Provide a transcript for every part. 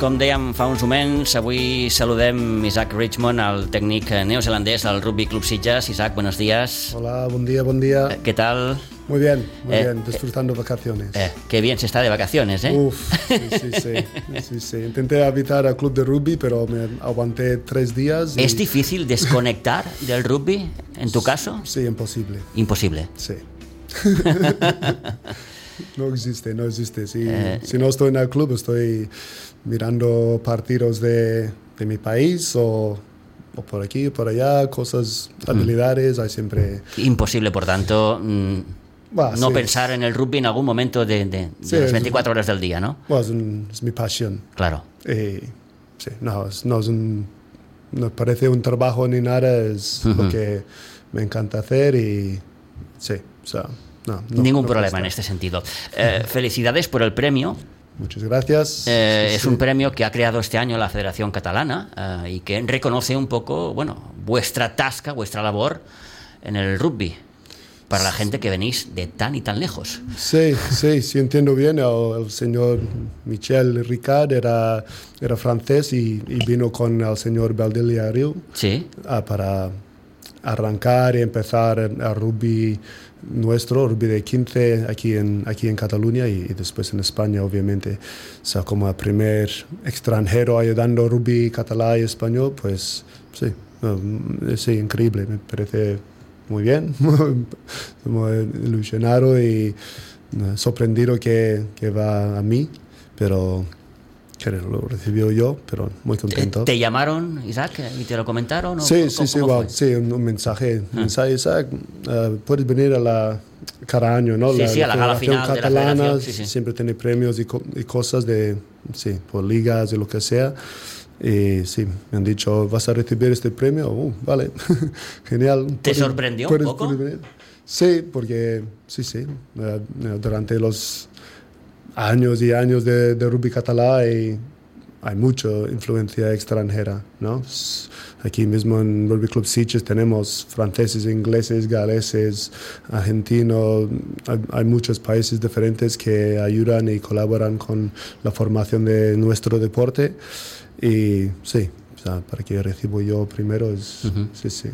Com dèiem fa uns moments, avui saludem Isaac Richmond, el tècnic neozelandès del Rugby Club Sitges. Isaac, buenos días. Hola, buen día, buen día. Eh, ¿Qué tal? Muy bien, muy Eh, bien, disfrutando vacaciones. Eh, qué bien se está de vacaciones, ¿eh? Uf, sí, sí, sí, sí, sí. Intenté habitar al club de rugby, pero me aguanté tres días. y- ¿Es difícil desconectar del rugby, en tu caso? Sí, imposible, Imposible. sí. no existe, no existe. Si, Eh. si no estoy en el club, estoy mirando partidos de, de mi país o, o por aquí, por allá, cosas, habilidades, hay siempre... Imposible, por tanto, mm, Bah, no sí. pensar en el rugby en algún momento de, de- de Sí, las es- 24 horas del día, ¿no? Bueno, es, un- es mi pasión. Claro. Y, sí, no, es, no es un, no parece un trabajo ni nada, es lo que me encanta hacer y sí, o sea, no, no- Ningún no problema en este sentido. Eh, felicidades por el premio. Muchas gracias. Eh, Sí, es sí. un premio que ha creado este año la Federación Catalana eh, y que reconoce un poco, bueno, vuestra tasca, vuestra labor en el rugby para la gente que venís de tan y tan lejos. Sí, sí, sí entiendo bien. El, el señor Michel Ricard era, era francés y, y vino con el señor Baldiliario Sí. ah, para arrancar y empezar el rugby nuestro, rugby de 15 aquí en, aquí en Cataluña y, y después en España, obviamente. O sea, como el primer extranjero ayudando rugby catalán y español, pues sí, mm, sí, increíble, me parece muy bien. Muy ilusionado y eh, sorprendido que, que va a mí, pero que lo recibió yo, pero muy ¿Te, contento. te llamaron, Isaac, y te lo comentaron? o Sí, sí, sí, wow, sí, un, un mensaje, un mensaje, Isaac, eh, puedes venir a la cada año, ¿no? Sí, sí, a la gala Federación final de la catalana sí, sí. siempre tiene premios y, co- y cosas de, sí, por ligas y lo que sea. Y sí, me han dicho, ¿vas a recibir este premio? Uh, vale, genial. ¿Te ¿Puedes- sorprendió un poco? venir? Sí, porque sí, sí, eh, durante los años y años de, de rugby catalán hay, hay mucha influencia extranjera, ¿no? Aquí mismo en Rugby Club Sitges tenemos franceses, ingleses, galeses, argentinos, hay, hay muchos países diferentes que ayudan y colaboran con la formación de nuestro deporte y sí, o sea, para que recibo yo primero es, sí, sí.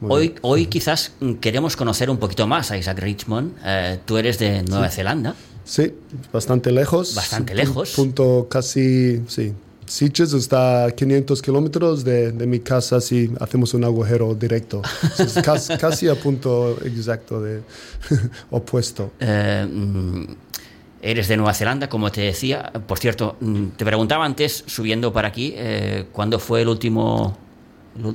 Muy Hoy, hoy quizás mm, queremos conocer un poquito más a Isaac Richmond. Eh, tú eres de Nueva Zelanda. Sí, bastante lejos. Bastante lejos. Punto casi, sí. Sitges está a 500 kilómetros de, de mi casa si hacemos un agujero directo. Es casi, casi a punto exacto de opuesto. Eh, mm, eres de Nueva Zelanda, como te decía. Por cierto, mm, te preguntaba antes, subiendo para aquí, eh, ¿cuándo fue el último,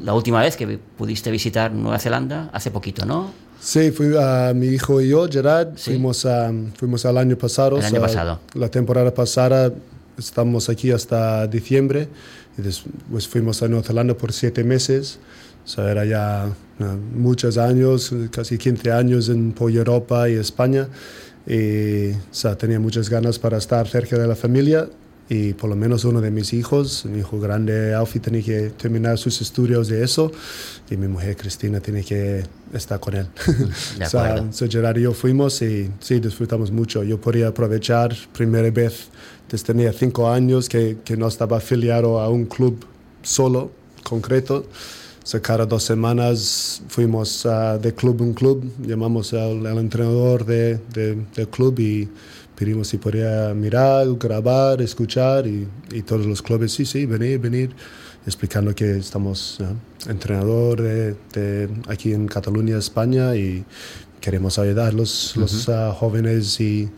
la última vez que pudiste visitar Nueva Zelanda? Hace poquito, ¿no? Sí, fui a mi hijo y yo, Gerard, Sí. fuimos, fuimos al año pasado. El año pasado. La temporada pasada estamos aquí hasta diciembre y después fuimos a Nueva Zelanda por siete meses. O sea, era ya eh, muchos años, casi 15 años en por Europa y España. Y o sea, tenía muchas ganas para estar cerca de la familia y por lo menos uno de mis hijos, mi hijo grande Alfie, tiene que terminar sus estudios de eso y mi mujer Cristina tiene que estar con él. De O sea, acuerdo. so Gerard y yo fuimos y sí, disfrutamos mucho. Yo podía aprovechar primera vez desde tenía cinco años que, que no estaba afiliado a un club solo, concreto. O sea, cada dos semanas fuimos ah, de club en club, llamamos al, al entrenador de, de- del club y pedimos si podía mirar, grabar, escuchar y, y todos los clubes, sí, sí, venir, venir, explicando que estamos ah, entrenador de, de aquí en Cataluña, España y queremos ayudar a los, los ah, jóvenes y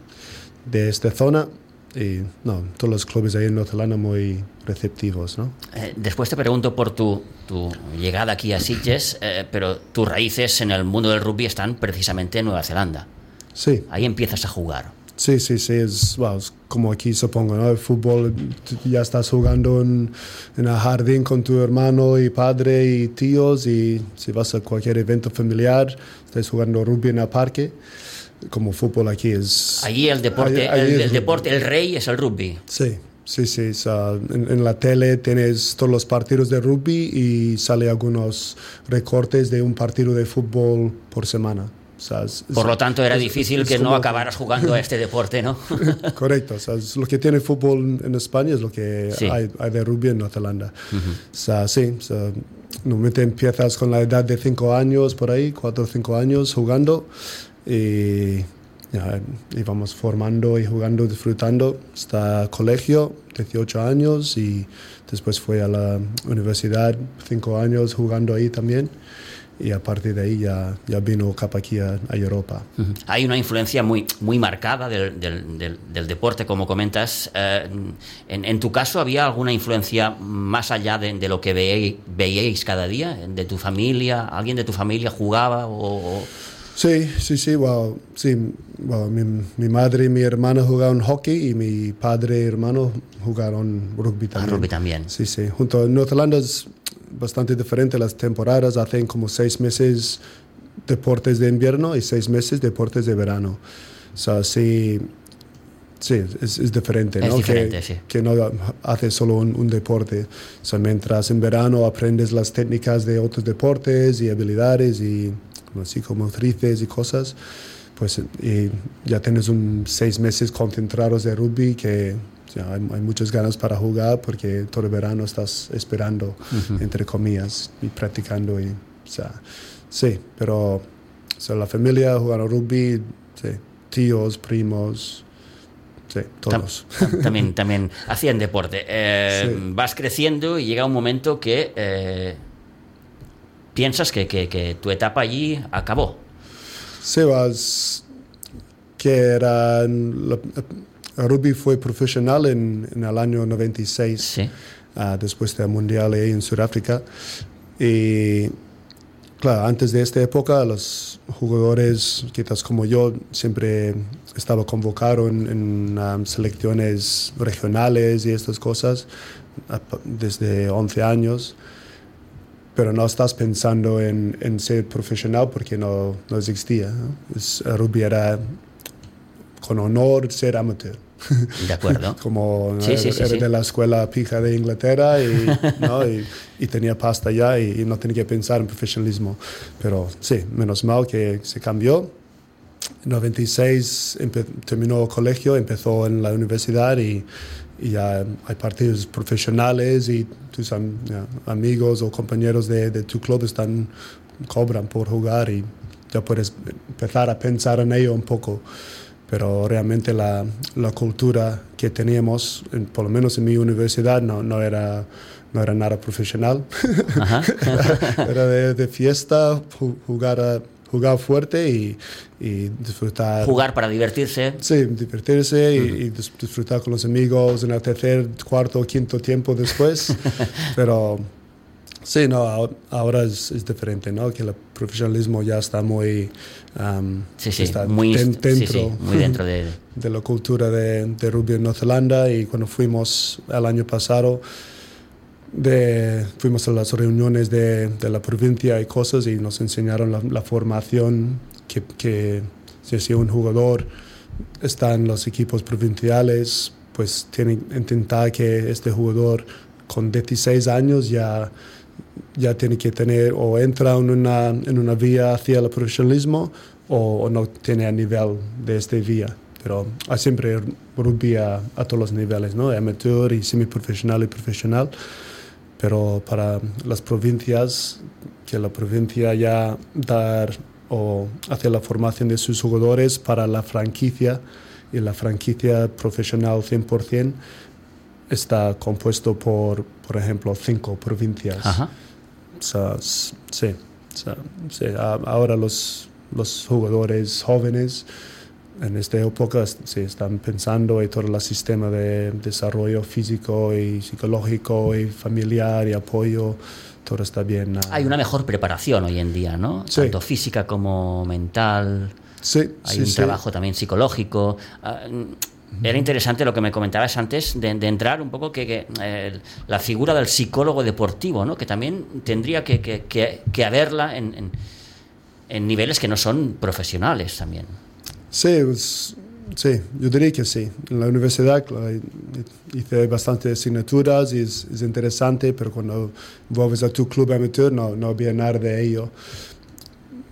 de esta zona. Y no, todos los clubes ahí en Nueva Zelanda muy receptivos, ¿no? Eh, después te pregunto por tu, tu llegada aquí a Sitges, eh, pero tus raíces en el mundo del rugby están precisamente en Nueva Zelanda. Sí, Ahí empiezas a jugar. Sí, sí, sí, es, es como aquí supongo, ¿no? El fútbol, ya estás jugando en, en, el jardín con tu hermano y padre y tíos y si vas a cualquier evento familiar, estás jugando rugby en el parque. Como fútbol aquí es... Allí el deporte, el, deporte, el rey es el rugby. Sí, Sí, sí, en, en, la tele tienes todos los partidos de rugby y sale algunos recortes de un partido de fútbol por semana. Por lo tanto, era difícil que no acabaras jugando a este deporte, ¿no? Correcto. lo que tiene fútbol en España es lo que hay, de rugby en Nueva Zelanda. sí, normalmente empiezas con la edad de 5 años, por ahí, 4 o 5 años jugando y ya, íbamos formando y jugando, disfrutando hasta colegio, 18 años y después fui a la universidad, 5 años jugando ahí también y a partir de ahí ya, ya vino Cap aquí a, Europa. Hay una influencia muy, muy marcada del, del, del, deporte, como comentas. Eh, en, en, tu caso, ¿había alguna influencia más allá de, de lo que veíais, veíais, cada día? ¿De tu familia? ¿Alguien de tu familia jugaba? O, Sí, sí, sí, wow, sí mi, mi, madre y mi hermana jugaron hockey y mi padre y hermano jugaron rugby ah, también. rugby también. Sí, sí. Junto a Nueva Zelanda bastante diferente las temporadas. Hacen como seis meses deportes de invierno y seis meses deportes de verano. O sea, sí, sí es, diferente, ¿no? que, sí. que no haces solo un, deporte. O sea, mientras en verano aprendes las técnicas de otros deportes y habilidades y así como motrices y cosas, pues y ya tienes un seis meses concentrados de rugby que hay, muchas ganas para jugar porque todo el verano estás esperando, entre comillas, y practicando. Y, o sea, sí, pero la familia jugando rugby, sí, tíos, primos, Sí, todos. También, también hacían deporte. Eh, vas creciendo y llega un momento que eh, piensas que, que, que, tu etapa allí acabó. Sí, vas. Que era rugby fue profesional en, en el año 96, ah, después del Mundial en Sudáfrica. Y claro, antes de esta época, los jugadores, quizás como yo, siempre estaba convocado en, um, selecciones regionales y estas cosas desde 11 años. Pero no estás pensando en, en ser profesional porque no, no existía. ¿no? rugby era con honor ser amateur. De acuerdo. Como era, de la escuela pija de Inglaterra y, ¿no? y, y, tenía pasta ya y, y, no tenía que pensar en profesionalismo. Pero sí, menos mal que se cambió. En 96 terminó el colegio, empezó en la universidad y, y ya hay partidos profesionales y tus amigos o compañeros de, de, tu club están cobran por jugar y ya puedes empezar a pensar en ello un poco pero realmente la, la cultura que teníamos, por lo menos en mi universidad, no, no, era, no era nada profesional. era, de, fiesta, jugar, jugar fuerte y, y, disfrutar. Jugar para divertirse. Sí, divertirse y, disfrutar con los amigos en el tercer, cuarto, quinto tiempo después. pero Sí, no, ahora es, es, diferente, ¿no? Que el profesionalismo ya está muy, um, sí, sí, muy dentro, muy dentro de... de la cultura de, de rugby en Nueva Zelanda y cuando fuimos el año pasado, de, fuimos a las reuniones de, de, la provincia y cosas y nos enseñaron la, la formación que, que si un jugador está en los equipos provinciales, pues tiene que intentar que este jugador con 16 años ya ya tiene que tener o entra en una, en una vía hacia el profesionalismo o, no tiene a nivel de esta vía. Pero hay siempre rugby a, todos los niveles, ¿no? amateur y semiprofesional y profesional. Pero para las provincias, que la provincia ya dar o hacer la formación de sus jugadores para la franquicia y la franquicia profesional 100% está compuesto por, por ejemplo, cinco provincias. Ajá sí, ahora los, los jugadores jóvenes en esta época sí, están pensando en todo el sistema de desarrollo físico y psicológico y familiar y apoyo, todo está bien. Ah. Hay una mejor preparación hoy en día, ¿no? Tanto física como mental. Sí, Hay un trabajo también psicológico. Ah, era interesante lo que me comentabas antes de, de entrar un poco que, que eh, la figura del psicólogo deportivo, ¿no? que también tendría que, que, que, que haberla en, en, en, niveles que no son profesionales también. Sí, pues, sí, yo diría que sí. En la universidad claro, hice bastantes asignaturas y es, es, interesante, pero cuando vuelves a tu club amateur no, no había nada de ello.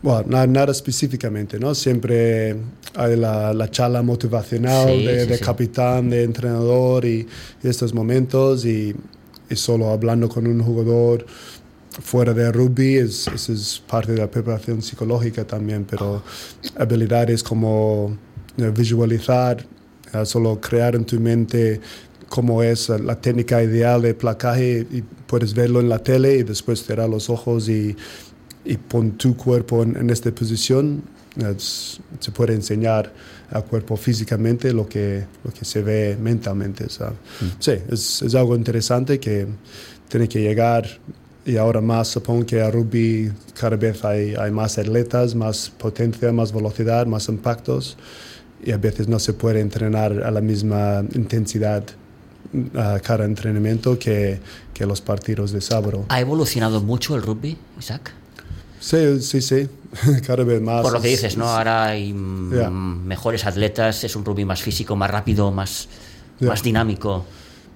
Bueno, nada, nada, específicamente, ¿no? Siempre hay la, la charla motivacional Sí, de, sí, de sí. capitán, de entrenador y, y estos momentos y, y solo hablando con un jugador fuera de rugby es, es parte de la preparación psicológica también, pero habilidades como eh, visualizar, eh, solo crear en tu mente cómo es la técnica ideal de placaje y puedes verlo en la tele y después cerrar los ojos y, y pon tu cuerpo en, en esta posición. Es, se puede enseñar al cuerpo físicamente lo que, lo que se ve mentalmente. Mm. Sí, es, es, algo interesante que tiene que llegar y ahora más supongo que a rugby cada vez hay, hay más atletas, más potencia, más velocidad, más impactos y a veces no se puede entrenar a la misma intensidad a cada entrenamiento que, que los partidos de sábado. ¿Ha evolucionado mucho el rugby, Isaac? Sí, sí, sí, cada vez más. Por lo que dices, ¿no? Ahora hay yeah. mejores atletas, es un rugby más físico, más rápido, más, yeah. más dinámico.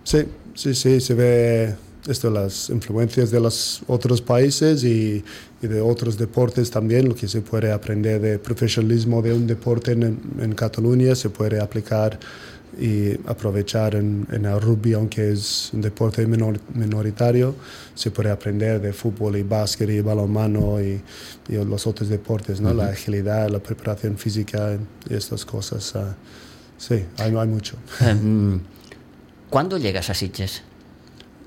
Sí, sí, sí, se ve esto, las influencias de los otros países y, y, de otros deportes también, lo que se puede aprender de profesionalismo de un deporte en, en Cataluña se puede aplicar y aprovechar en, en, el rugby, aunque es un deporte menor, minoritario, se puede aprender de fútbol y básquet y balonmano y, y los otros deportes, ¿no? Uh -huh. la agilidad, la preparación física y estas cosas. Uh, sí, hay, hay mucho. Um, ¿Cuándo llegas a Sitges?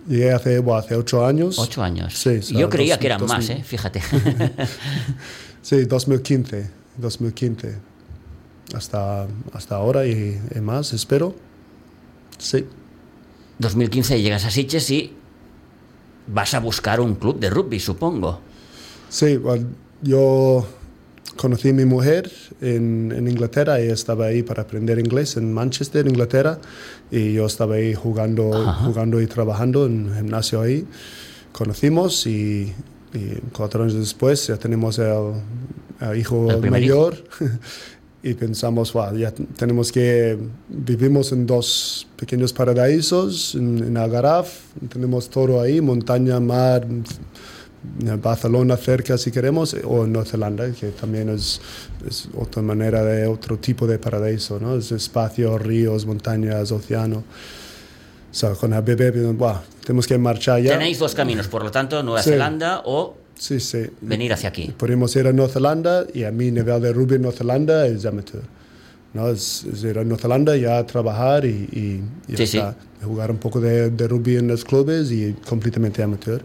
Llegué hace, bueno, hace ocho años. Ocho años. Sí, Yo creía dos, que eran 2000. más, ¿eh? fíjate. sí, 2015. 2015 hasta, hasta ahora y, y, más, espero. Sí. 2015 llegas a Sitges y vas a buscar un club de rugby, supongo. Sí, bueno, yo conocí a mi mujer en, en, Inglaterra, ella estaba ahí para aprender inglés en Manchester, Inglaterra, y yo estaba ahí jugando, Ajá. jugando y trabajando en un gimnasio ahí. Conocimos y, y, cuatro años después ya tenemos el, el hijo el mayor. Hijo. y pensamos, wow, ya tenemos que, vivimos en dos pequeños paraísos, en, en Algarraf, tenemos todo ahí, montaña, mar, Barcelona cerca si queremos, o Nueva Zelanda, que también es, es, otra manera de otro tipo de paraíso, ¿no? Es espacio, ríos, montañas, océano. O sea, con el bebé, wow, tenemos que marchar ya. Tenéis dos caminos, por lo tanto, Nueva sí. Zelanda o sí, sí. venir hacia aquí. Podemos ir a Nueva Zelanda y a mi nivel de rugby en Nueva Zelanda es amateur. ¿no? Es, es, ir a Nueva Zelanda ya a trabajar y, y, y sí, hasta jugar un poco de, de, rugby en los clubes y completamente amateur.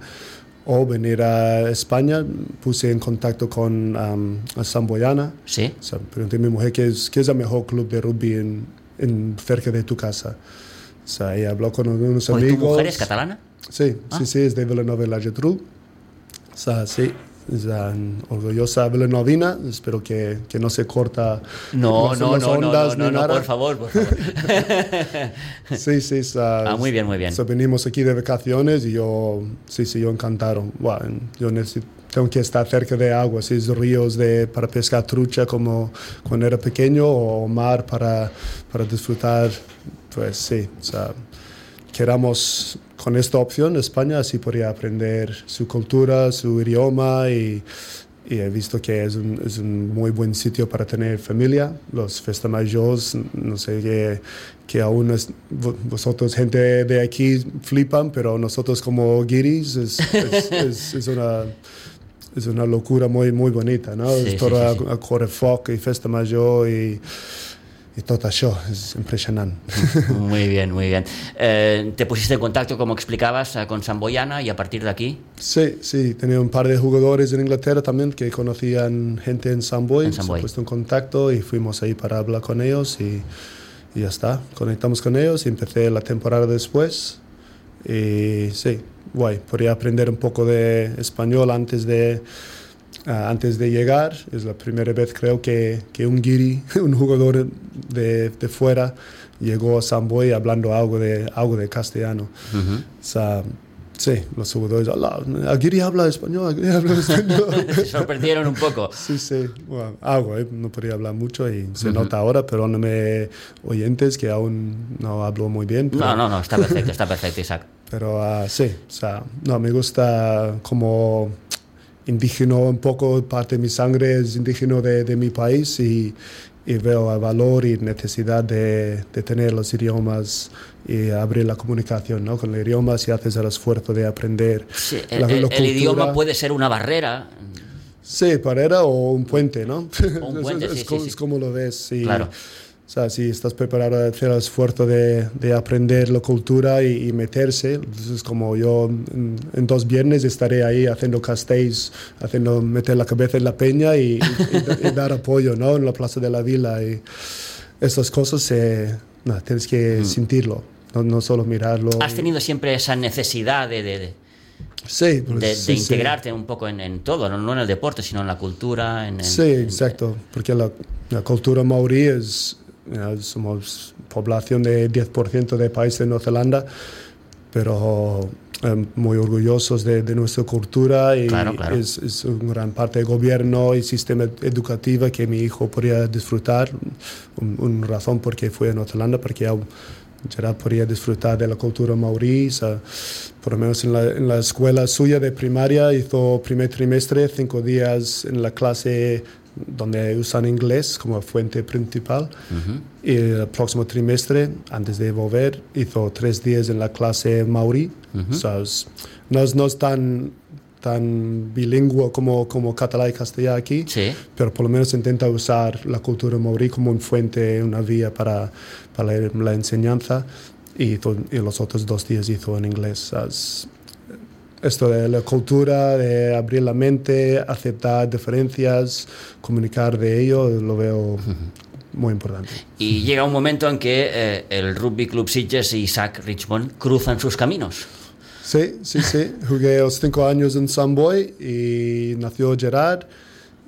O venir a España, puse en contacto con um, a Samboyana. Sí. O sea, pregunté a mi mujer qué es, qué es el mejor club de rugby en, en cerca de tu casa. O sea, ella habló con unos amigos. ¿Tu mujer es catalana? Sí, ah. sí, sí, es de Villanova y la. O sea, sí, es orgullosa villanovina. Espero que, que, no se corta no, no, no, ondas no, no, no, nada. por favor, por favor. sí, sí. Ah, muy bien, muy bien. O sea, venimos aquí de vacaciones y yo, sí, sí, yo encantado. Bueno, yo necesito tengo que estar cerca de agua, si es ríos de, para pescar trucha como cuando era pequeño o mar para, para disfrutar, pues sí, o sea, queramos con esta opción España así podría aprender su cultura, su idioma y, y he visto que es un, es un, muy buen sitio para tener familia. Los fiestas mayores, no sé que, que aún es, vosotros, gente de aquí, flipan, pero nosotros como guiris es, es, una es una locura muy, muy bonita, ¿no? Sí, es todo sí, sí. a, a Correfoc y Festa Mayor y, y todo eso, es impresionante. Muy bien, muy bien. Eh, ¿Te pusiste en contacto, como explicabas, con Samboyana y a partir de aquí? Sí, sí, tenía un par de jugadores en Inglaterra también que conocían gente en Samboy, en se Samboy. han puesto en contacto y fuimos ahí para hablar con ellos y, y ya está, conectamos con ellos y empecé la temporada después y sí, guay, podría aprender un poco de español antes de, antes de llegar, es la primera vez creo que, que un guiri, un jugador de, de fuera, llegó a Samboy hablando algo de, algo de castellano. Ujú. O sea, sí, los jugadores, "Hola, Aguirre habla español, Aguirre habla español. Se sorprendieron un poco. Sí, sí, bueno, algo, ¿eh? no podría hablar mucho y se nota ahora, perdóname oyentes que aún no hablo muy bien. Pero, No, no, no, está perfecto, está perfecto, Isaac. pero ah, sí, o sea, no, me gusta como indígena un poco, parte de mi sangre es indígena de, de mi país y, y veo el valor y necesidad de, de tener los idiomas y abrir la comunicación ¿no? con los idiomas si haces el esfuerzo de aprender Sí, la- el, la el- el cultura. idioma puede ser una barrera. Sí, barrera o un puente, ¿no? O un puente, es, sí, sí, como, sí. es como lo ves. y, Claro. O sea, si estás preparado a hacer el esfuerzo de, de aprender la cultura y, y meterse, entonces como yo en, en dos viernes estaré ahí haciendo castells, haciendo meter la cabeza en la peña y, y- y dar apoyo, ¿no? En la Plaza de la Vila y estas cosas, eh, no, tienes que sentirlo, no, no solo mirarlo. Mm. Has tenido siempre esa necesidad de, de- de- sí, pues, de- de sí, sí. integrarte un poco en, en todo, ¿no? no en el deporte, sino en la cultura. En, en- Sí, en- exacto, porque la, la cultura maorí es, somos población de 10% del país de Nueva Zelanda, pero eh, muy orgullosos de, de nuestra cultura y Claro, claro. Es, es una gran parte del gobierno y sistema educativo que mi hijo podría disfrutar, un- una razón por qué fue a Nueva Zelanda, porque ya podría disfrutar de la cultura sea, por lo menos en la, en la escuela suya de primaria hizo primer trimestre, cinco días en la clase donde usan inglés como fuente principal. Y el próximo trimestre, antes de volver, hizo tres días en la clase maorí. Sea, es- no, es, no es tan, tan bilingüe como, como catalán y castellano aquí, Sí. pero por lo menos intenta usar la cultura maorí como un fuente, una vía para, para la, la enseñanza. Y, los otros dos días hizo en inglés. O sea, es- esto de la cultura, de abrir la mente, aceptar diferencias, comunicar de ello, lo veo muy importante. Y llega un momento en que eh, el Rugby Club Sitges y Isaac Richmond cruzan sus caminos. Sí, sí, sí. Jugué los cinco años en Samboy y nació Gerard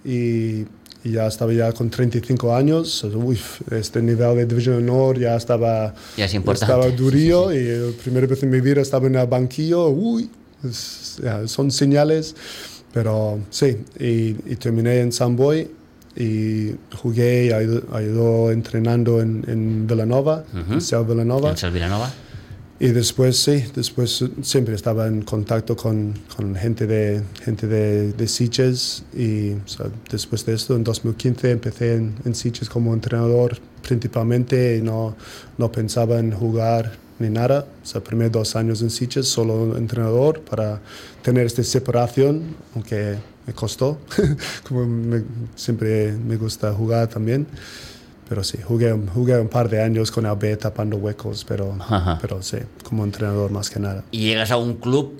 y, y ya estaba ya con 35 años. Uy, este nivel de División de Honor ya estaba, Ya es importante. estaba durillo y la primera vez en mi vida estaba en el banquillo. Uy, es- ya, son señales. Pero sí, y, y terminé en Samboy y jugué y ayudó, ayudó entrenando en, en Villanova, en Cell Villanova. En Villanova. Y después, sí, después siempre estaba en contacto con, con gente de, gente de, de Sitges y o sea, después de esto, en 2015, empecé en, en Sitges como entrenador principalmente y no, no pensaba en jugar ni nada. O sea, primeros dos años en Sitges, solo entrenador para tener esta separación, aunque me costó, como me- siempre me gusta jugar también. Pero sí, jugué, jugué un par de años con el B tapando huecos, pero, Ajá. pero sí, como entrenador más que nada. Y llegas a un club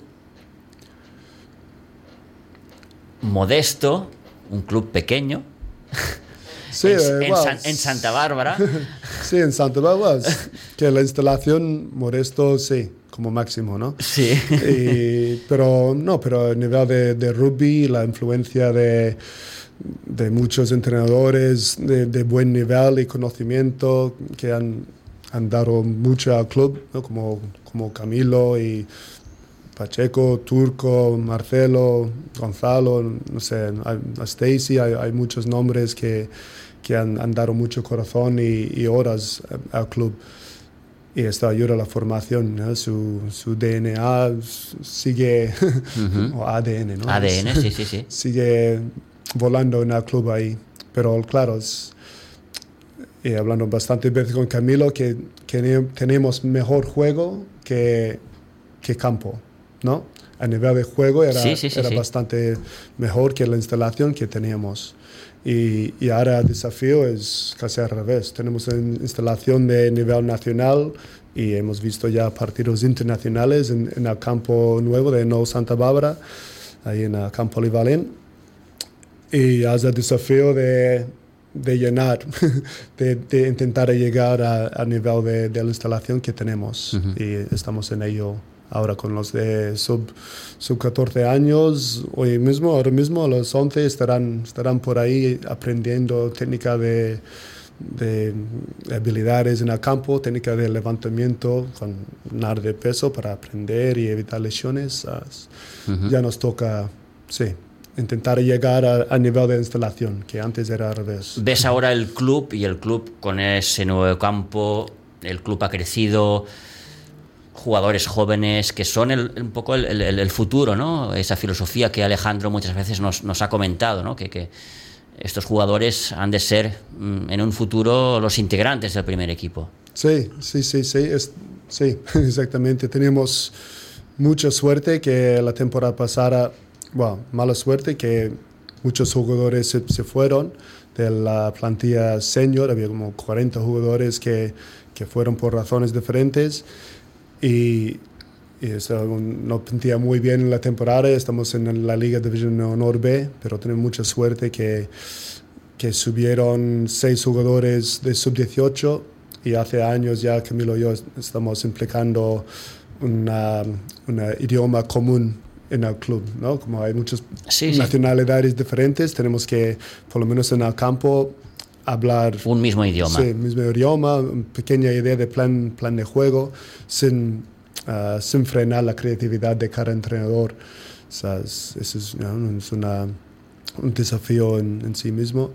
modesto, un club pequeño, Sí, en, eh, en San- en Santa Bárbara. Sí, en Santa Bárbara, que la instalación modesto, sí, como máximo, ¿no? Sí. Y- pero no, pero a nivel de, de rugby, la influencia de, de muchos entrenadores de, de buen nivel y conocimiento que han, han dado mucho al club, ¿no? como, como Camilo y Pacheco, Turco, Marcelo, Gonzalo, no sé, a Stacy, hay, hay muchos nombres que, que han, han dado mucho corazón y, y horas al club y esto ayuda a la formación, ¿no? su, su DNA sigue, o ADN, ¿no? ADN, sí, sí, sí. Sigue volando en el club ahí. Pero claro, es- y hablando bastante veces con Camilo, que, que ne- tenemos mejor juego que, que campo, ¿no? A nivel de juego era, Sí, sí, sí, era bastante mejor que la instalación que teníamos. Y, y ahora el desafío es casi al revés. Tenemos una instalación de nivel nacional y hemos visto ya partidos internacionales en, en el campo nuevo de No Santa Bárbara, ahí en el campo Polivalent. Y es el desafío de, de llenar, de, de intentar llegar a- al nivel de, de la instalación que tenemos. Y estamos en ello ahora con los de sub, sub 14 años, hoy mismo, ahora mismo a los 11 estarán, estarán por ahí aprendiendo técnica de, de habilidades en el campo, técnica de levantamiento con nada de peso para aprender y evitar lesiones. Ya nos toca, sí, intentar llegar a, nivel de instalación, que antes era al revés. Ves ahora el club y el club con ese nuevo campo, el club ha crecido, jugadores jóvenes que son un poco el, futuro, ¿no? Esa filosofía que Alejandro muchas veces nos, ha comentado, ¿no? Que, que, estos jugadores han de ser mm, en un futuro los integrantes del primer equipo. Sí, sí, sí, sí, sí, exactamente. Tenemos mucha suerte que la temporada pasada, bueno, mala suerte que muchos jugadores se, se fueron de la plantilla senior, había como 40 jugadores que, que fueron por razones diferentes y, eso no pintía muy bien en la temporada. Estamos en la Liga División Honor B, pero tenemos mucha suerte que, que subieron seis jugadores de sub-18 y hace años ya Camilo y yo estamos implicando un idioma común en el club, ¿no? Como hay muchas nacionalidades diferentes, tenemos que, por lo menos en el campo, hablar... Un mismo idioma. Sí, mismo idioma, pequeña idea de plan, plan de juego, sin, uh, sin frenar la creatividad de cada entrenador. eso es, una, un desafío en, sí mismo.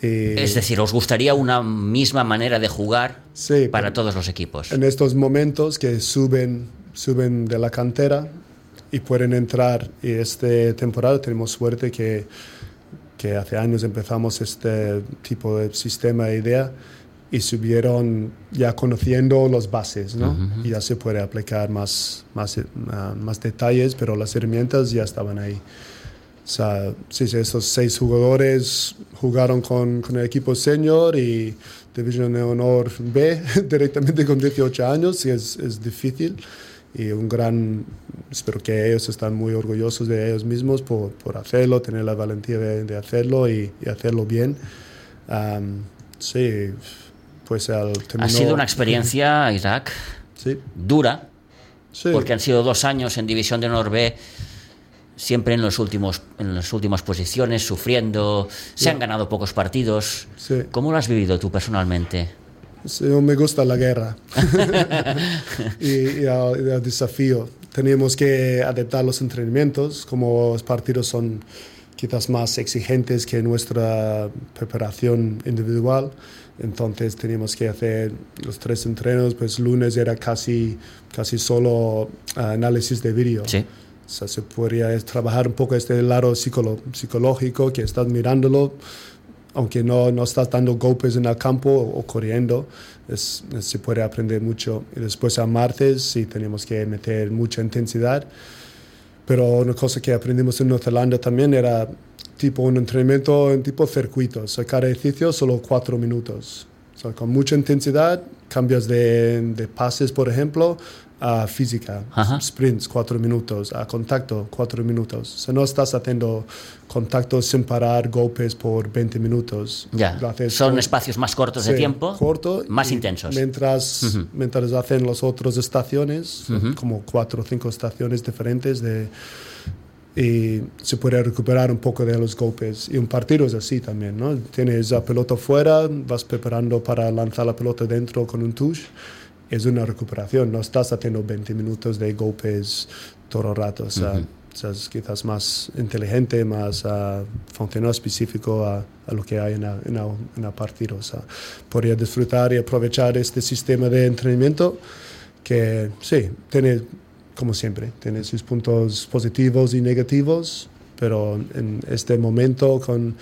es decir, ¿os gustaría una misma manera de jugar sí, para todos los equipos? En estos momentos que suben, suben de la cantera y pueden entrar, y esta temporada tenemos suerte que que hace años empezamos este tipo de sistema de idea y subieron ya conociendo las bases, ¿no? Y ya se puede aplicar más, más, ah, más detalles, pero las herramientas ya estaban ahí. O sea, sí, sí, esos seis jugadores jugaron con, con el equipo senior y División de Honor B directamente con 18 años y es, es difícil y un gran, espero que ellos están muy orgullosos de ellos mismos por, por hacerlo, tener la valentía de, de hacerlo y, y, hacerlo bien. sí, pues al Ha sido una experiencia, Isaac, sí. dura, sí. porque han sido dos años en División de Honor B siempre en, los últimos, en las últimas posiciones, sufriendo, se han ganado pocos partidos. Sí. ¿Cómo lo has vivido tú personalmente? Sí, me gusta la guerra y, el, desafío. Tenemos que adaptar los entrenamientos, como los partidos son quizás más exigentes que nuestra preparación individual. Entonces teníamos que hacer los tres entrenos, pues lunes era casi, casi solo ah, análisis de vídeo. Sí. O sea, se podría trabajar un poco este lado psicológico, que estás mirándolo aunque no, no estás dando golpes en el campo o, corriendo, es, se puede aprender mucho. Y después a martes sí tenemos que meter mucha intensidad. Pero una cosa que aprendimos en Nueva Zelanda también era tipo un entrenamiento en tipo circuito. O cada ejercicio solo cuatro minutos. O sea, con mucha intensidad, cambias de, de pases, por ejemplo, a física, sprints, cuatro minutos, a contacto, cuatro minutos. Sea, no estás haciendo contacto sin parar, golpes por 20 minutos. Ya, son espacios más cortos de tiempo, corto, más intensos. Mientras, mientras hacen las otras estaciones, como cuatro o cinco estaciones diferentes de y se puede recuperar un poco de los golpes. Y un partido es así también, ¿no? Tienes la pelota fuera, vas preparando para lanzar la pelota dentro con un touch es una recuperación, no estás haciendo 20 minutos de golpes todo el rato. O sea, es quizás más inteligente, más uh, funcional específico a, lo que hay en el partido. O sea, podría disfrutar y aprovechar este sistema de entrenamiento que sí, tiene, como siempre, tiene sus puntos positivos y negativos, pero en este momento con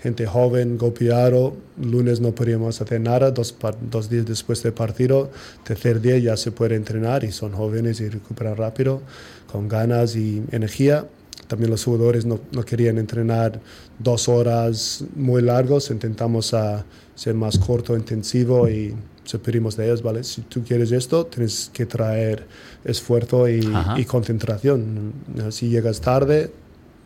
gente joven, golpeado. Lunes no podíamos hacer nada, dos, dos, días después del partido. Tercer día ya se puede entrenar y son jóvenes y recuperan rápido, con ganas y energía. También los jugadores no, no querían entrenar dos horas muy largos, intentamos a ser más corto, intensivo y se pedimos de ellos, ¿vale? Si tú quieres esto, tienes que traer esfuerzo y, y concentración. Si llegas tarde,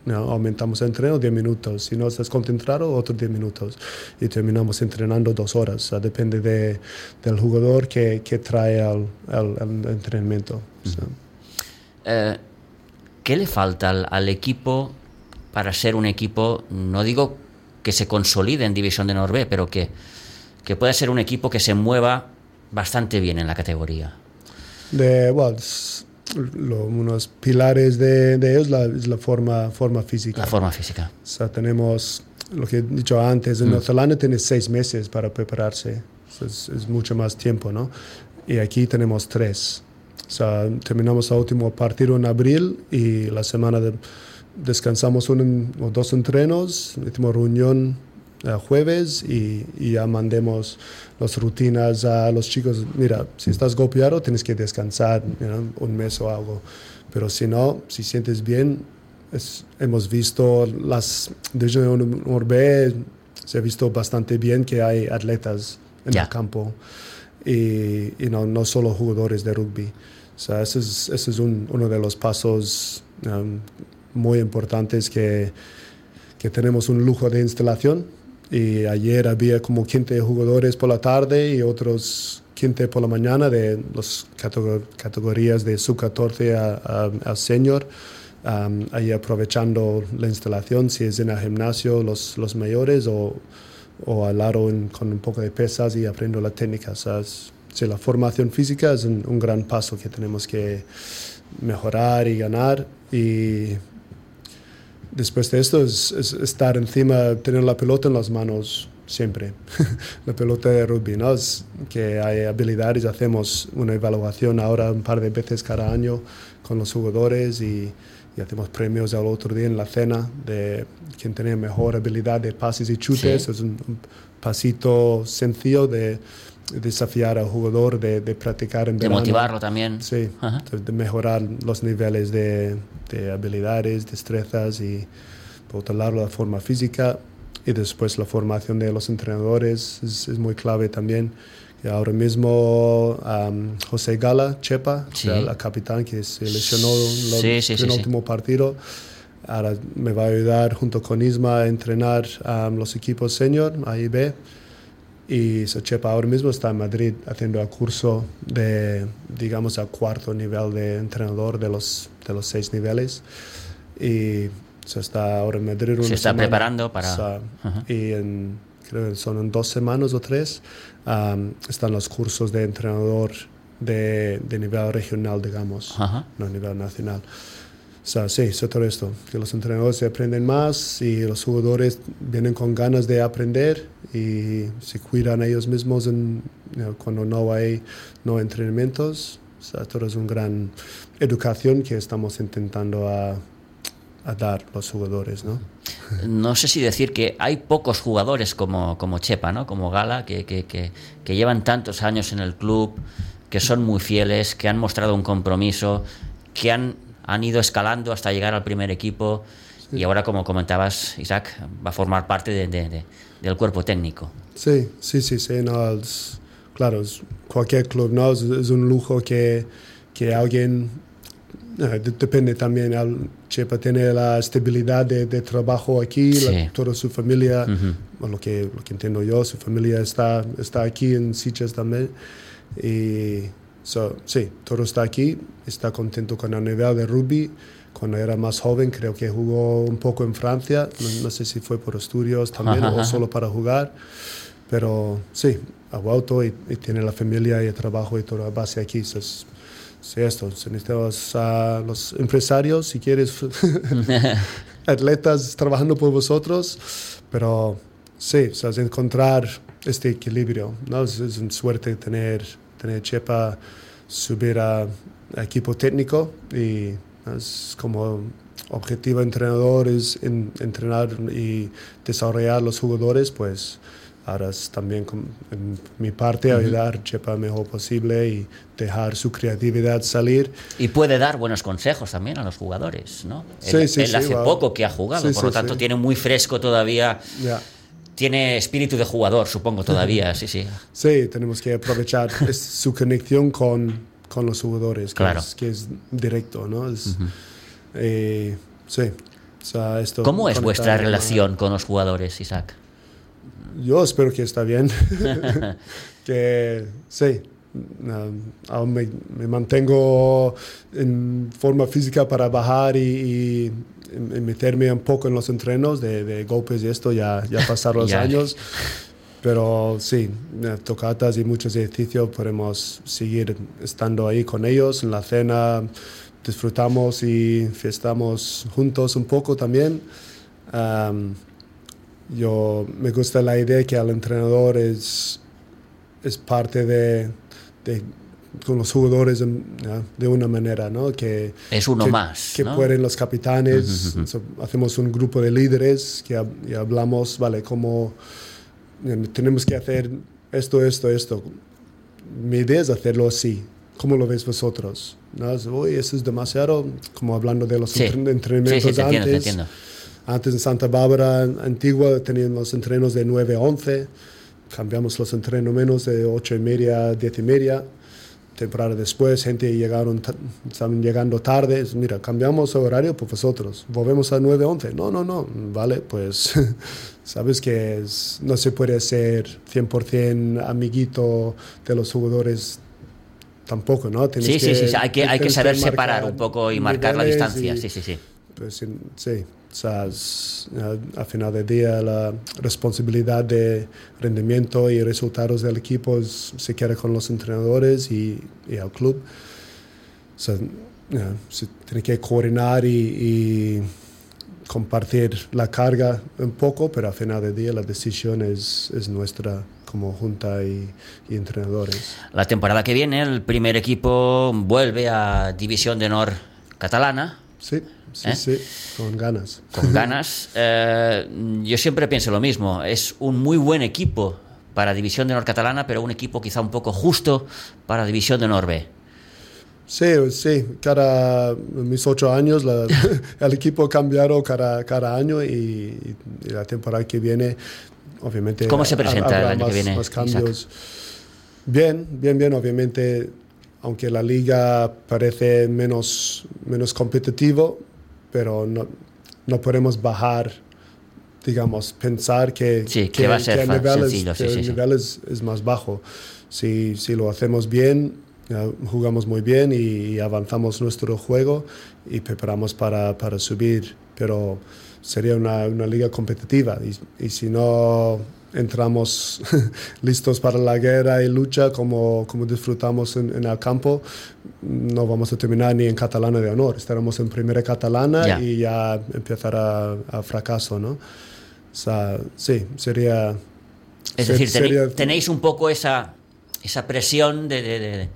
no, aumentamos el entreno 10 minutos. Si no estás concentrado, otros 10 minutos. Y terminamos entrenando dos horas. depende de, del jugador que, que trae al, al, entrenamiento. eh, ¿qué le falta al, al equipo para ser un equipo, no digo que se consolide en División de Norbe, pero que, que pueda ser un equipo que se mueva bastante bien en la categoría? De, well, lo- unos pilares de, de ellos la, es la forma, forma física. La forma física. O sea, tenemos, lo que he dicho antes, en Nueva Zelanda tiene seis meses para prepararse. Es, es mucho más tiempo, ¿no? Y aquí tenemos tres. O sea, terminamos el último partido en abril y la semana de, descansamos un o dos entrenos, hicimos reunión el jueves y, y ya mandemos las rutinas a los chicos. Mira, si estás golpeado tienes que descansar you know, un mes o algo. Pero si no, si sientes bien, es- hemos visto las Division 1 B, se ha visto bastante bien que hay atletas en Ya. el campo y, y no, no solo jugadores de rugby. O sea, ese es, ese es un- uno de los pasos um, muy importantes que, que tenemos un lujo de instalación. Y ayer había como 15 jugadores por la tarde y otros 15 por la mañana de las categorías de sub-14 a, a- a senior. um, ahí aprovechando la instalación, si es en el gimnasio, los, los mayores o, o al lado con un poco de pesas y aprendo la técnica. O la formación física es un, un gran paso que tenemos que mejorar y ganar. Y después de esto es, es estar encima, tener la pelota en las manos siempre. la pelota de rugby, ¿no? Es que hay habilidades, hacemos una evaluación ahora un par de veces cada año con los jugadores y, y hacemos premios al otro día en la cena de quien tenía mejor habilidad de pases y chutes. Sí. Es un, un pasito sencillo de desafiar al jugador, de, de practicar en De verano. motivarlo también. Sí, de, de mejorar los niveles de, de habilidades, destrezas y lado la forma física y después la formación de los entrenadores es, es muy clave también. Y ahora mismo am, José Gala, Chepa, Sí. el, el capitán que se lesionó en Sí, el sí, sí, último partido, ahora me va a ayudar junto con Isma a entrenar am, los equipos senior, A y B. Y so Chepa ahora mismo está en Madrid haciendo el curso de, digamos, al cuarto nivel de entrenador de los, de los seis niveles. Y se está ahora en Madrid. una Se está semana. preparando para- O sea. Y en, creo que son en dos semanas o tres, am, están los cursos de entrenador de, de nivel regional, digamos, Ajá. no a nivel nacional. Sí, todo esto, que los entrenadores aprenden más y los jugadores vienen con ganas de aprender y se cuidan ellos mismos en, you know, cuando no hay no entrenamientos. Todo es una gran educación que estamos intentando a, a dar los jugadores, ¿no? No sé si decir que hay pocos jugadores como, como Chepa, ¿no? como Gala, que, que, que, que llevan tantos años en el club, que son muy fieles, que han mostrado un compromiso, que han, han ido escalando hasta llegar al primer equipo y ahora, como comentabas, Isaac, va a formar parte de- de- de- del cuerpo técnico. Sí, sí, sí, sí, no, es- claro, es- cualquier club, ¿no? Es, es un lujo que, que alguien, eh, de- depende también, al, Chepa tiene la estabilidad de, trabajo aquí, la- Sí. toda su familia, Ujú. o lo, que, lo que entiendo yo, su familia está, está aquí en Sichas también, y so, sí, todo está aquí, está contento con el nivel de rugby. Cuando era más joven creo que jugó un poco en Francia, no, no sé si fue por estudios también Ajá, o ajá. solo para jugar, pero sí, ha vuelto y, y tiene la familia y el trabajo y toda la base aquí. So, es, sí, esto, se necesitamos a los empresarios, si quieres, atletas trabajando por vosotros, pero sí, o sea, es encontrar este equilibrio, ¿no? Es, es una suerte tener, tener Chepa subir a, a equipo técnico y es como objetivo entrenador es en- entrenar y desarrollar los jugadores, pues ahora es también com- en mi parte ayudar a Chepa lo mejor posible y dejar su creatividad salir. Y puede dar buenos consejos también a los jugadores, ¿no? Sí, él sí, él sí, hace wow. poco que ha jugado, por lo tanto tiene muy fresco todavía, Ya. Tiene espíritu de jugador, supongo, todavía, sí, sí. Sí, tenemos que aprovechar es su conexión con, con los jugadores, que, Claro. es, que es directo, ¿no? Es, eh, sí. O sea, esto, ¿Cómo es vuestra relación con los jugadores, Isaac? Yo espero que está bien. que sí, aún me, me, mantengo en forma física para bajar y, y, meterme un poco en los entrenos de, de golpes y esto, ya, ya pasaron los años. Pero sí, tocatas y muchos ejercicios podemos seguir estando ahí con ellos. En la cena disfrutamos y fiestamos juntos un poco también. yo me gusta la idea que el entrenador es, es parte de, de con los jugadores de una manera, ¿no? Que, es uno más. Que pueden los capitanes, hacemos un grupo de líderes que y hablamos, ¿vale? Cómo tenemos que hacer esto, esto, esto. Mi idea es hacerlo así. ¿Cómo lo ves vosotros? ¿No? Uy, eso es demasiado, como hablando de los entrenamientos antes. Antes en Santa Bárbara, Antigua, teníamos los entrenos de 9 a 11. Cambiamos los entrenos menos de 8 y media a 10 y media temporada después, gente llegaron, estaban llegando tarde, mira, cambiamos horario por vosotros, volvemos a 9.11, no, no, no, vale, pues sabes que es, no se puede ser 100% amiguito de los jugadores tampoco, ¿no? sí, sí, sí, hay que, hay que saber separar un poco y marcar la distancia, sí, sí, sí. Pues, sí, o sea, al final del día la responsabilidad de rendimiento y resultados del equipo se queda con los entrenadores y, y el club. O sea, se tiene que coordinar y, compartir la carga un poco, pero al final del día la decisión es, es nuestra como junta y, y, entrenadores. La temporada que viene el primer equipo vuelve a División de Honor catalana. Sí. Sí, ¿Eh? sí, con ganas. Con ganas. Eh, yo siempre pienso lo mismo. Es un muy buen equipo para División de Honor Catalana, pero un equipo quizá un poco justo para División de Honor B. Sí, sí. Cada mis ocho años el equipo cambiaron cada, cada año y, la temporada que viene, obviamente. ¿Cómo se presenta el año que viene? Más cambios. Bien, bien, bien. Obviamente, aunque la liga parece menos, menos competitivo, pero no, no podemos bajar, digamos, pensar que, que, va a ser el nivel, es, es, más bajo. Si, si lo hacemos bien, jugamos muy bien y, avanzamos nuestro juego y preparamos para, para subir, pero sería una, una liga competitiva y, y si no entramos listos para la guerra y lucha como, como disfrutamos en, el campo, no vamos a terminar ni en catalana de honor. Estaremos en primera catalana y ya empezará a, fracaso, ¿no? O sea, sí, sería... Es decir, tenéis, un poco esa, esa presión de, de,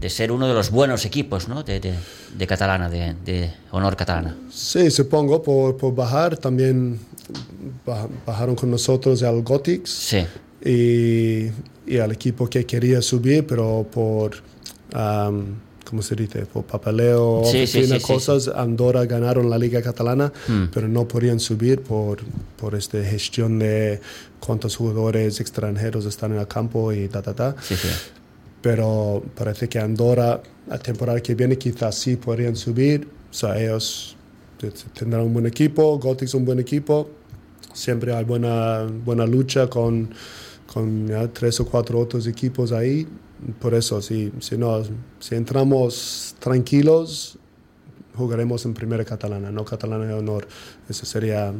de, ser uno de los buenos equipos, ¿no? De, de catalana, de, honor catalana. Sí, supongo, por, por bajar también bajaron con nosotros al Gothics y, y, al equipo que quería subir, pero por, um, ¿cómo se dice? Por papeleo, sí, cosas, Andorra ganaron la Liga Catalana, hmm. pero no podían subir por, por esta gestión de cuántos jugadores extranjeros están en el campo y ta, ta, ta. Pero parece que Andorra, la temporada que viene, quizás sí podrían subir. O sea, ellos tendrán un buen equipo, Gothic un buen equipo, siempre hay buena, buena lucha con, con tres o cuatro otros equipos ahí. Por eso, si, si, no, si entramos tranquilos, jugaremos en primera catalana, no catalana de honor. Eso sería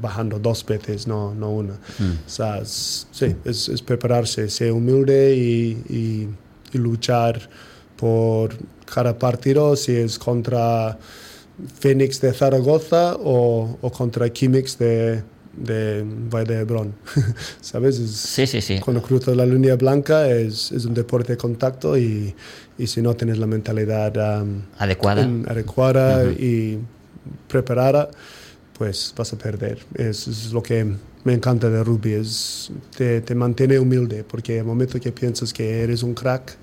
bajando dos veces, no, no una. Mm. O sea, sí, es, es, prepararse, ser humilde y, y, y, luchar por cada partido, si es contra Phoenix de Zaragoza o, o contra Químix de, de Valle de Hebrón. ¿Sabes? sí, sí, sí. Cuando cruzas la línea blanca es, es, un deporte de contacto y, y si no tienes la mentalidad um, adecuada, adecuada y preparada, pues vas a perder. Es, es, lo que me encanta de rugby, es te, te mantiene humilde, porque el momento que piensas que eres un crack,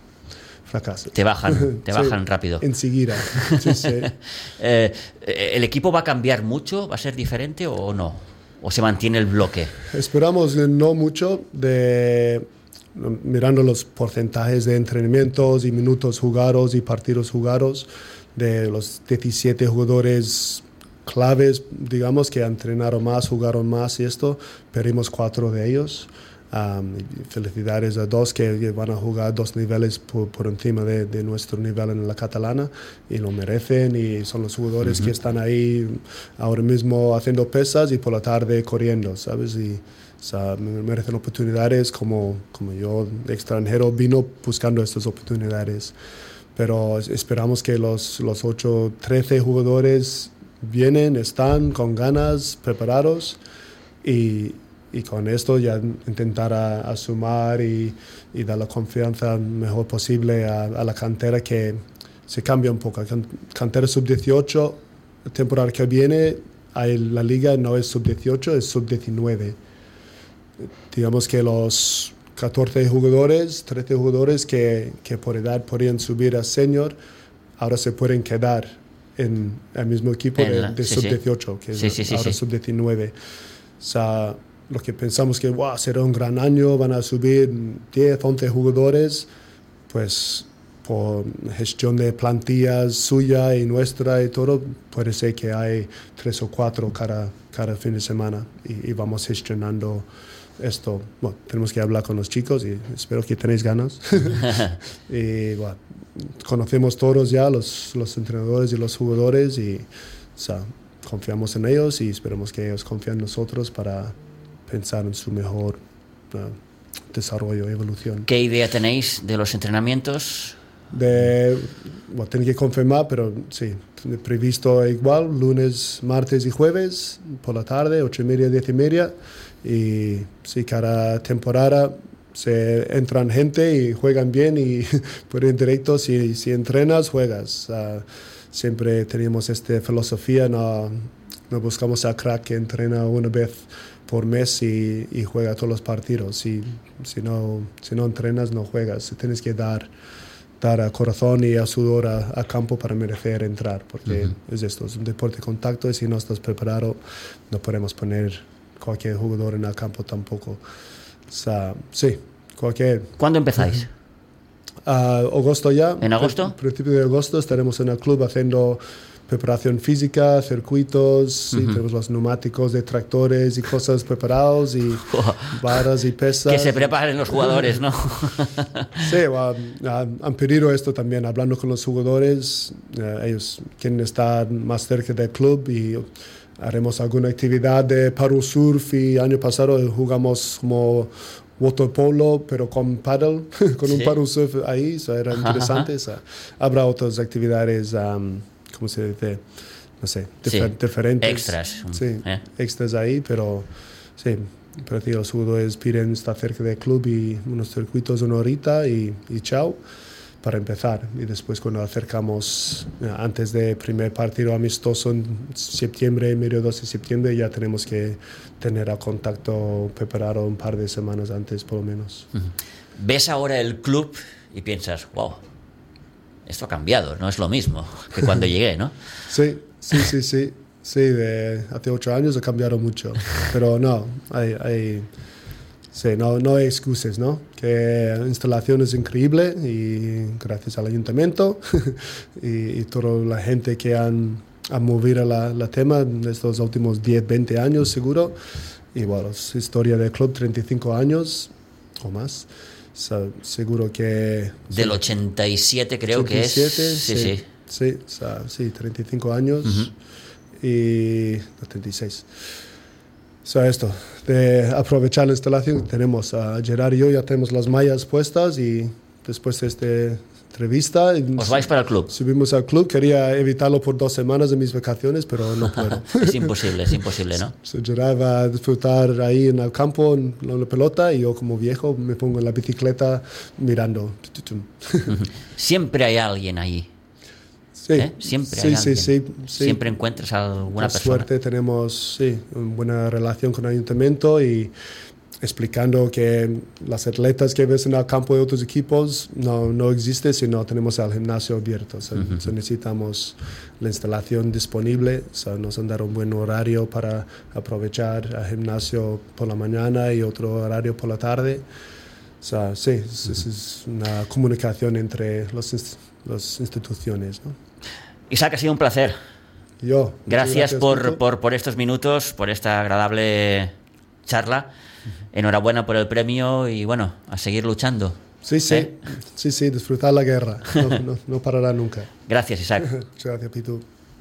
fracasas. Te bajan, te bajan rápido. Enseguida. Sí, sí. eh, ¿El equipo va a cambiar mucho? ¿Va a ser diferente o no? O se mantiene el bloque? Esperamos no mucho de mirando los porcentajes de entrenamientos y minutos jugados y partidos jugados de los 17 jugadores claves, digamos, que entrenaron más, jugaron más y esto, perdimos cuatro de ellos. Um, felicidades a dos que, van a jugar dos niveles por, por encima de, de, nuestro nivel en la catalana y lo merecen y son los jugadores uh -huh. que están ahí ahora mismo haciendo pesas y por la tarde corriendo, ¿sabes? Y, o sea, merecen oportunidades como, como yo, extranjero, vino buscando estas oportunidades. Pero esperamos que los, los 8, 13 jugadores vienen, están con ganas, preparados y, y con esto ya intentar a, a sumar y, y, dar la confianza mejor posible a, a, la cantera que se cambia un poco. Cantera sub-18, temporada que viene, hay, la liga no es sub-18, es sub-19. Digamos que los 14 jugadores, 13 jugadores que, que por edad podrían subir a senior, ahora se pueden quedar en el mismo equipo de, de sí, sub-18, que es sí, ahora sub-19. O sea, lo que pensamos que wow, será un gran año, van a subir 10, 11 jugadores, pues por gestión de plantillas suya y nuestra y todo, puede ser que hay tres o cuatro cada, cada fin de semana y, y vamos gestionando esto. Bueno, tenemos que hablar con los chicos y espero que tenéis ganas. y bueno, conocemos todos ya, los, los entrenadores y los jugadores y o sea, confiamos en ellos y esperemos que ellos confíen en nosotros para pensar en su mejor uh, desarrollo, evolución. ¿Qué idea tenéis de los entrenamientos? De, bueno, tengo que confirmar, pero sí, previsto igual, lunes, martes y jueves, por la tarde, ocho y media, diez y media. Y sí, cada temporada se entran gente y juegan bien y por en directo, si, si entrenas, juegas. Uh, siempre tenemos esta filosofía, no, no buscamos a crack que entrena una vez por mes y, y, juega todos los partidos. Si, si, no, si no entrenas, no juegas. Tienes que dar, dar a corazón y a sudor a, a campo para merecer entrar, porque uh -huh. es esto, es un deporte de contacto y si no estás preparado, no podemos poner cualquier jugador en el campo tampoco. O sea, sí, cualquier. ¿Cuándo empezáis? Uh, agosto ya. ¿En agosto? A principio de agosto estaremos en el club haciendo preparación física, circuitos, uh -huh. y tenemos los neumáticos de tractores y cosas preparados y barras y pesas. Que se preparen los jugadores, ¿no? sí, han pedido esto también, hablando con los jugadores, uh, ellos quieren estar más cerca del club y haremos alguna actividad de surf y año pasado jugamos como waterpolo pero con paddle, con sí. un paddle surf ahí, eso era interesante. Ajá, ajá. habrá otras actividades, um, ¿cómo se dice? No sé, difer sí. diferentes. Extras. Sí, eh. extras ahí, pero sí, parece que los jugadores piden estar cerca del club y unos circuitos una horita y, y chao para empezar. Y después cuando acercamos, antes del primer partido amistoso en septiembre, medio 12 de septiembre, ya tenemos que tener el contacto preparado un par de semanas antes por lo menos. Uh -huh. Ves ahora el club y piensas, wow, esto ha cambiado, no es lo mismo que cuando llegué, ¿no? Sí, sí, sí, sí. Sí, de hace ocho años ha cambiado mucho, pero no, hay, hay Sí, no, no hay excusas, ¿no? Que la instalación es increíble y gracias al ayuntamiento y, y, toda la gente que han, han movido la, la tema en estos últimos 10, 20 años seguro. Y bueno, es historia del club, 35 años o más. So, seguro que... Del 87 creo 87, que es. Sí, sí. Sí, sí, o sea, sí 35 años uh -huh. y 36. O sea, esto, de aprovechar la instalación. Tenemos a Gerard y yo, ya tenemos las mallas puestas y después de esta entrevista... ¿Os vais para el club? Subimos al club. Quería evitarlo por dos semanas de mis vacaciones, pero no puedo. es imposible, es imposible, ¿no? So, Gerard va a disfrutar ahí en el campo, en la pelota, y yo como viejo me pongo en la bicicleta mirando. Siempre hay alguien ahí. Sí, ¿Eh? siempre sí, hay sí, sí, sí, siempre encuentras a alguna Por persona. suerte tenemos sí, una buena relación con el ayuntamiento y explicando que las atletas que ves en el campo de otros equipos no, no existe si no tenemos el gimnasio abierto. O sea, uh -huh. so necesitamos la instalación disponible, o sea, nos han dado un buen horario para aprovechar el gimnasio por la mañana y otro horario por la tarde. O sea, sí, es, uh -huh. es una comunicación entre los, las instituciones. ¿no? Isaac, ha sido un placer. Yo. Gracias, gracias por, por, por, estos minutos, por esta agradable charla. Enhorabuena por el premio y bueno, a seguir luchando. Sí, sí, ¿Eh? sí, sí, disfrutar la guerra. No, no, no parará nunca. Gracias, Isaac. Muchas gracias, Pitu.